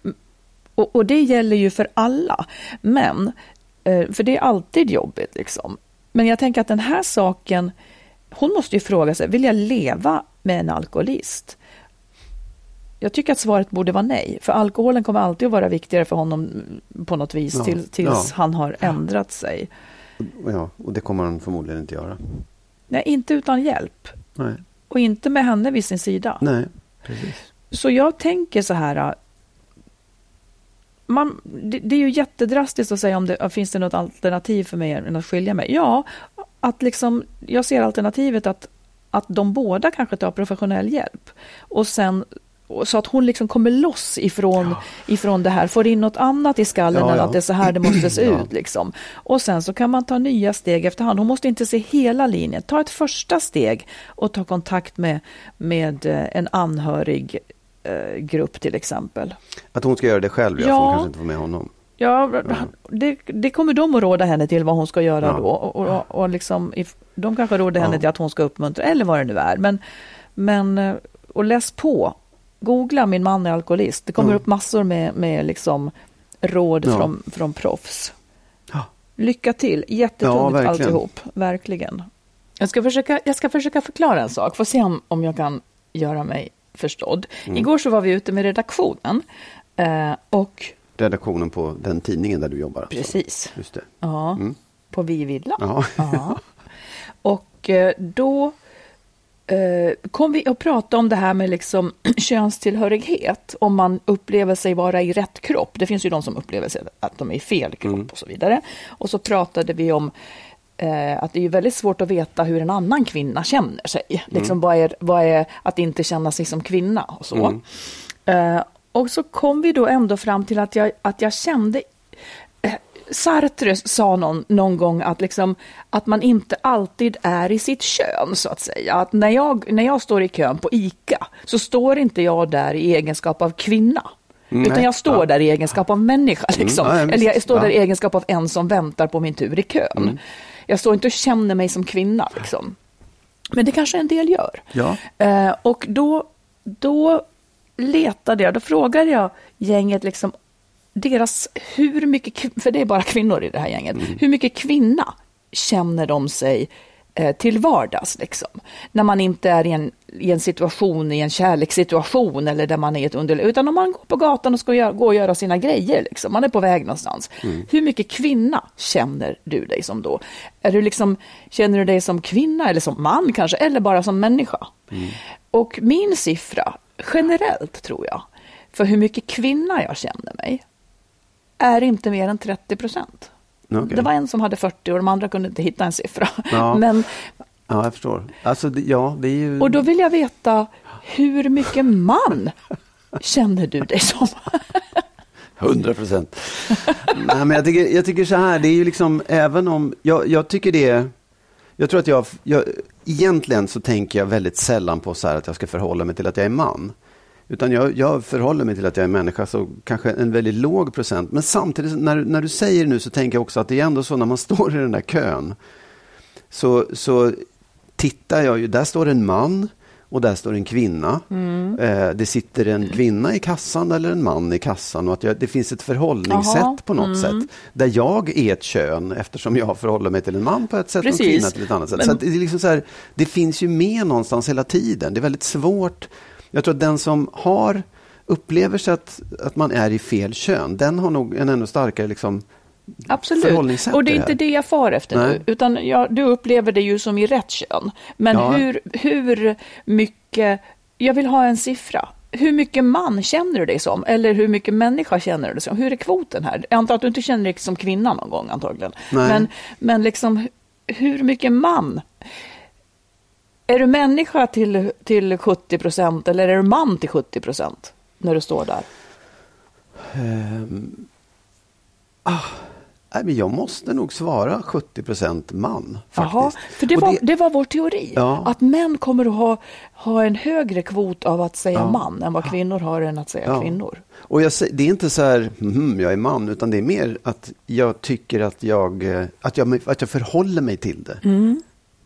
och, och det gäller ju för alla. Men, eh, för det är alltid jobbigt liksom. Men jag tänker att den här saken, hon måste ju fråga sig, vill jag leva med en alkoholist? Jag tycker att svaret borde vara nej, för alkoholen kommer alltid att vara viktigare för honom på något vis Ja, till, tills ja. han har ändrat sig. Ja, och det kommer han förmodligen inte göra. Nej, inte utan hjälp. Nej, Och inte med henne vid sin sida. Nej precis. Så jag tänker så här. äh, Man, det, det är ju jättedrastiskt att säga om det finns det något alternativ för mig än att skilja mig. Ja, att liksom, jag ser alternativet att, att de båda kanske tar professionell hjälp. Och sen så att hon liksom kommer loss ifrån, ifrån det här, får in något annat i skallen Ja, än ja. att det är så här det måste se [clears throat] Ja. ut. Liksom. Och sen så kan man ta nya steg efterhand. Hon måste inte se hela linjen. Ta ett första steg och ta kontakt med, med eh, en anhörig eh, grupp till exempel. Att hon ska göra det själv, ja, för Ja. hon kanske inte får med honom. Ja, det, det kommer de att råda henne till vad hon ska göra Ja. då. Och, och, och liksom, de kanske råder henne Ja. till att hon ska uppmuntra, eller vad det nu är. Men, men eh, och läs på. Googla min man är alkoholist. Det kommer Ja. upp massor med, med liksom råd Ja. från, från proffs. Ja. Lycka till. Ja, Jättetungt verkligen. alltihop. Verkligen. Jag ska, försöka, jag ska försöka förklara en sak. Får se om, om jag kan göra mig förstådd. Mm. Igår så var vi ute med redaktionen. Eh, och Redaktionen på den tidningen där du jobbar. Precis. Just det. Ja, Mm. på Vi Villa. Ja. Ja. [laughs] Och eh, då kom vi att prata om det här med liksom [clears throat] könstillhörighet, om man upplever sig vara i rätt kropp. Det finns ju de som upplever sig att de är i fel kropp Mm. och så vidare. Och så pratade vi om eh, att det är väldigt svårt att veta hur en annan kvinna känner sig. Liksom vad, är, vad är att inte känna sig som kvinna och så. Eh, och så kom vi då ändå fram till att jag, att jag kände eh, Sartre sa någon, någon gång att, liksom, att man inte alltid är i sitt kön, så att säga. Att när jag, när jag står i kön på ICA så står inte jag där i egenskap av kvinna. Nej. Utan jag står Ja. där i egenskap av människa. Liksom. Ja, ja. Eller jag står där i egenskap av en som väntar på min tur i kön. Jag står inte och känner mig som kvinna. Liksom. Men det kanske en del gör. Ja. Eh, och då, då letade jag, då frågade jag gänget liksom deras, hur mycket, för det är bara kvinnor i det här gänget, hur mycket kvinna känner de sig eh, till vardags liksom? När man inte är i en i en situation, i en kärlekssituation eller där man är i ett underläge, utan om man går på gatan och ska göra, gå och göra sina grejer, liksom, man är på väg någonstans. Mm. Hur mycket kvinna känner du dig som då? Är du liksom, känner du dig som kvinna eller som man kanske, eller bara som människa? Mm. Och min siffra, generellt tror jag, för hur mycket kvinna jag känner mig, är inte mer än 30 procent. Okej. Det var en som hade 40 och de andra kunde inte hitta en siffra. Ja. [laughs] Men, Ja, jag förstår. Alltså, ja, det är ju... och då vill jag veta, hur mycket man känner du dig som? [laughs] 100 procent. Nej, men jag tycker, jag tycker så här, det är ju liksom, även om, jag, jag tycker det jag tror att jag, jag, egentligen så tänker jag väldigt sällan på så här att jag ska förhålla mig till att jag är man. Utan jag, jag förhåller mig till att jag är människa, så kanske en väldigt låg procent. Men samtidigt, när, när du säger det nu så tänker jag också att det är ändå så när man [laughs] står i den där kön, så, så tittar jag ju, där står en man och där står en kvinna. Eh, det sitter en kvinna i kassan eller en man i kassan och att jag, det finns ett förhållningssätt Jaha, på något sätt. Där jag är ett kön eftersom jag förhåller mig till en man på ett sätt och en Precis. kvinna till ett annat sätt. Men- Så det, är liksom så här, det finns ju med någonstans hela tiden. Det är väldigt svårt. Jag tror att den som har upplever sig att, att man är i fel kön, den har nog en ännu starkare liksom, Absolut. Och det är inte det jag far efter Nej. nu, utan jag, du upplever det ju som i rätt kön. Men Ja. hur, hur mycket, jag vill ha en siffra. Hur mycket man känner du dig som? Eller hur mycket människa känner du dig som? Hur är kvoten här? Jag antar att du inte känner dig som kvinna någon gång antagligen. Nej. Men, men liksom, hur mycket man? Är du människa till, till 70 procent eller är du man till 70 procent? När du står där. Ehm, ah, nej, men jag måste nog svara 70 procent man. Faktiskt. Jaha, för det var, det... var vår teori. Ja. Att män kommer att ha, ha en högre kvot av att säga Ja. man än vad kvinnor har än att säga Ja. kvinnor. Och jag, det är inte så här, "Mhm, jag är man, utan det är mer att jag tycker att jag, eh, att jag, att jag förhåller mig till det.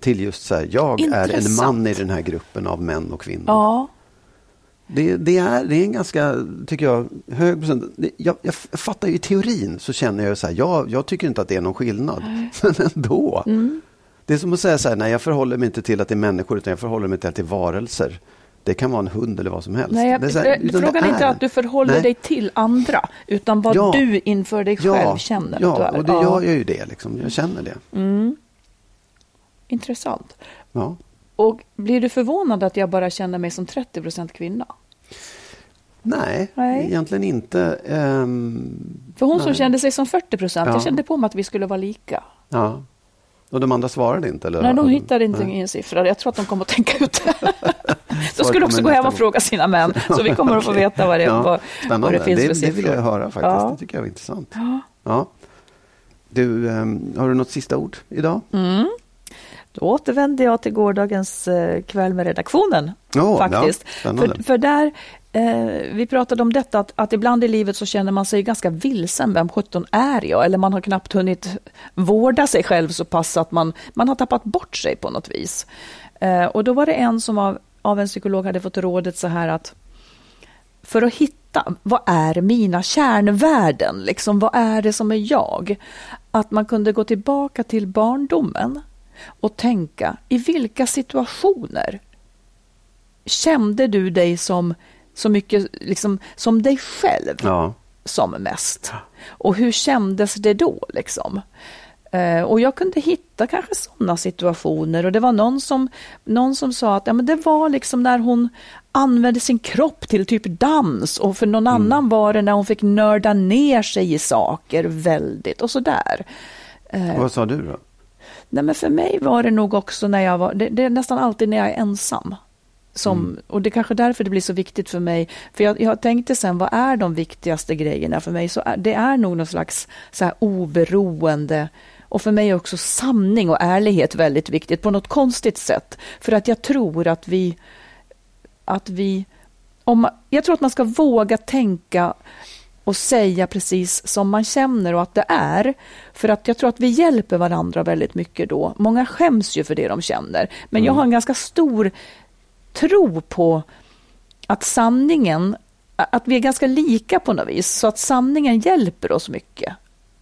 Till just så här, jag är en Mm. Intressant. man i den här gruppen av män och kvinnor. Ja, Det, det, är, det är en ganska, tycker jag, hög procent. Jag, jag fattar ju i teorin så känner jag så här, jag, jag tycker inte att det är någon skillnad. [laughs] Men ändå. Mm. Det är som att säga så här, nej jag förhåller mig inte till att det är människor utan jag förhåller mig till att det är varelser. Det kan vara en hund eller vad som helst. nej, jag, det är här, utan frågan är inte att du förhåller Nej. dig till andra, utan vad Ja. du inför dig själv känner ja, att du är. och det Ja, gör jag ju det. Liksom. Jag känner det. Intressant. Ja. Och blir du förvånad att jag bara känner mig som 30 procent kvinna? Nej, Nej. egentligen inte. Ehm, För hon som Nej. kände sig som 40 procent, Ja. jag kände på mig att vi skulle vara lika. ja. Och de andra svarade inte? Eller? Nej, de hittade inte Nej. en siffra. Jag tror att de kommer att tänka ut det. [laughs] de skulle också gå hem och fråga sina män. [laughs] Så vi kommer att få veta vad det, Ja, vad, vad det finns det, för det siffror. vill jag höra faktiskt. Ja. Det tycker jag var intressant. Ja. Ja. Du, ehm, har du något sista ord idag? Mm. Då återvände jag till gårdagens eh, kväll med redaktionen. Åh, faktiskt. ja, för, för där, eh, vi pratade om detta att, att ibland i livet så känner man sig ganska vilsen. Vem sjutton är jag? Eller man har knappt hunnit vårda sig själv så pass att man, man har tappat bort sig på något vis. Eh, och då var det en som av, av en psykolog hade fått rådet så här att för att hitta, vad är mina kärnvärden? Liksom, vad är det som är jag? Att man kunde gå tillbaka till barndomen och tänka, i vilka situationer kände du dig som så mycket liksom, som dig själv Ja. som mest? Och hur kändes det då? Liksom? Eh, och jag kunde hitta kanske sådana situationer och det var någon som, någon som sa att ja, men det var liksom när hon använde sin kropp till typ dans och för någon annan var det när hon fick nörda ner sig i saker väldigt och sådär. Eh, Vad sa du då? Nej, men för mig var det nog också när jag var, det, det är nästan alltid när jag är ensam. Som, Mm. Och det är kanske därför det blir så viktigt för mig. För jag, jag tänkte sen, vad är de viktigaste grejerna för mig? Så är, det är nog någon slags så här oberoende och för mig är också sanning och ärlighet väldigt viktigt på något konstigt sätt. För att jag tror att vi, att vi om, man- jag tror att man ska våga tänka och säga precis som man känner och att det är. För att jag tror att vi hjälper varandra väldigt mycket då. Många skäms ju för det de känner. Men jag har en ganska stor tro på att sanningen, att vi är ganska lika på något vis. Så att sanningen hjälper oss mycket.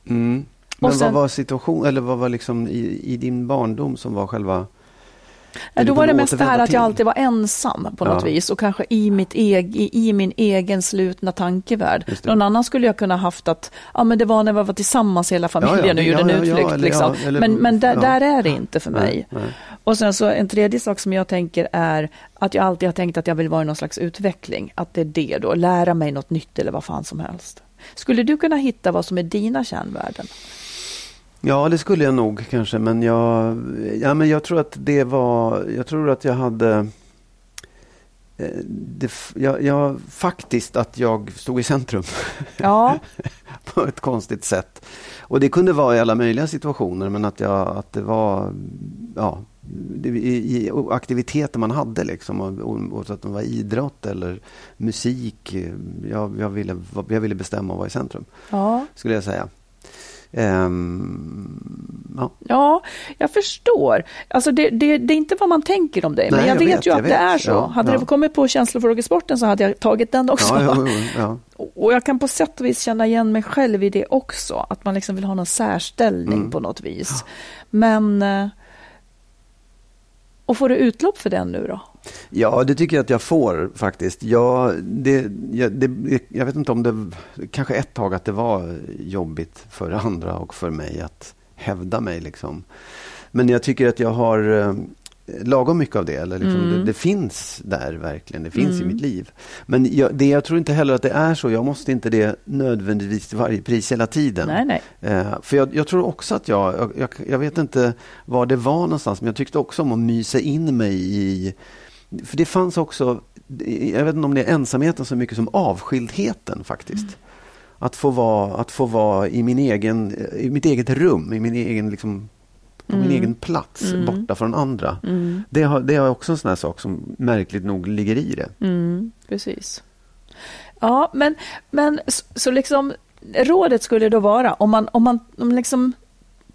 Mm. Men sen- vad var situationen, eller vad var liksom i, i din barndom som var själva Ja, då var det mest det här att jag alltid var ensam på något Ja. vis och kanske i, mitt eg, i, i min egen slutna tankevärld. Någon annan skulle jag kunna haft att ja, men det var när vi var tillsammans hela familjen Ja, ja, och gjorde en utflykt. eller liksom. eller- men men där, där är det inte för mig. Nej, nej. Och sen så en tredje sak som jag tänker är att jag alltid har tänkt att jag vill vara i någon slags utveckling. Att det är det då, lära mig något nytt eller vad fan som helst. Skulle du kunna hitta vad som är dina kärnvärden? Ja, det skulle jag nog kanske. Men jag, ja, men jag tror att det var... Jag tror att jag hade... eh, Det, jag, jag, faktiskt att jag stod i centrum Ja, [laughs] på ett konstigt sätt. Och det kunde vara i alla möjliga situationer, men att, jag, att det var ja, det, i, i aktiviteter man hade. Liksom, och, att det var idrott eller musik. Jag, jag, ville, jag ville bestämma och vara i centrum, ja. skulle jag säga. Ehm, ja. Ja, jag förstår. Alltså det, det, det är inte vad man tänker om dig, men jag, jag vet ju jag att det vet. är så. Ja, hade ja. det kommit på känslofrågesporten så hade jag tagit den också. Ja, ja. [laughs] Och jag kan på sätt och vis känna igen mig själv i det också, att man liksom vill ha någon särställning Mm. på något vis. Men... Och får du utlopp för den nu då? Ja, det tycker jag att jag får faktiskt. Jag, det, jag, det, jag vet inte om det, kanske ett tag att det var jobbigt för andra och för mig att hävda mig. Liksom. Men jag tycker att jag har eh, lagom mycket av det. Eller liksom, Mm. det, det finns där verkligen, det finns i mitt liv. Men jag, det, jag tror inte heller att det är så. Jag måste inte det nödvändigtvis till varje pris hela tiden. Nej, nej. Eh, för jag, jag tror också att jag, jag, jag, vet inte var det var någonstans, men jag tyckte också om att mysa in mig i för det fanns också, jag vet inte om det är ensamheten så mycket som avskildheten faktiskt. Att, få vara, att få vara i, min egen, i mitt eget rum, i min egen, liksom, på min egen plats, borta från andra. Det, har, det är också en sån här sak som märkligt nog ligger i det. Mm, precis. Ja, men, men så, så liksom rådet skulle då vara om man, om man, om liksom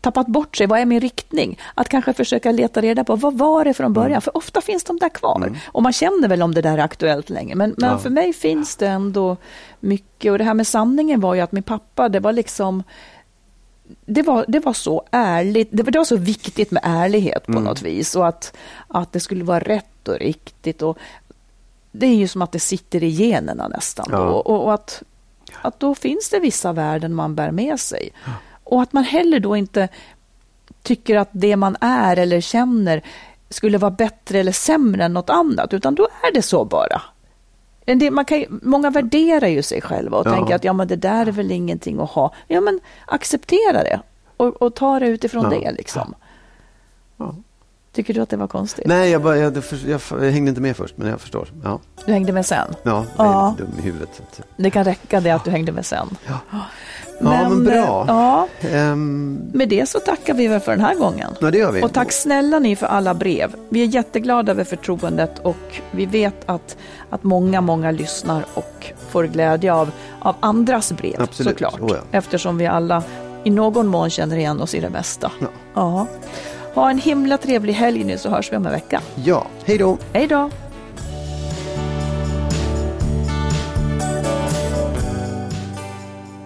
tappat bort sig, vad är min riktning? Att kanske försöka leta reda på vad var det från början? För ofta finns de där kvar. Och man känner väl om det där är aktuellt länge. Men, men Ja. för mig finns det ändå mycket. Och det här med sanningen var ju att min pappa, det var liksom det var, det var så ärligt, det var, så viktigt med ärlighet på något vis och att, att det skulle vara rätt och riktigt. Och det är ju som att det sitter i generna nästan. Ja. Och, och att, att då finns det vissa värden man bär med sig. Och att man heller då inte tycker att det man är eller känner skulle vara bättre eller sämre än något annat, utan då är det så bara. En del, man kan, ju- många värderar ju sig själva och Ja. tänker att ja, men det där är väl ingenting att ha. Ja, men acceptera det och, och ta det utifrån Ja. det. Liksom. Ja. Tycker du att det var konstigt? Nej, jag, bara, jag, jag, jag hängde inte med först, men jag förstår. Ja, Du hängde med sen? ja jag är Ja. dum i huvudet. Det kan räcka det att du hängde med sen. ja. Ja, men bra. eh, Ja, Ehm, med det så tackar vi väl för den här gången. ja, det gör vi. Och tack snälla ni för alla brev. Vi är jätteglada över förtroendet och vi vet att, att många, många lyssnar och får glädje av, av andras brev Absolut. såklart. Oh ja. Eftersom vi alla i någon mån känner igen oss i det mesta. Ja. Ja. Ha en himla trevlig helg nu så hörs vi om en vecka. Ja, hej då. Hej då!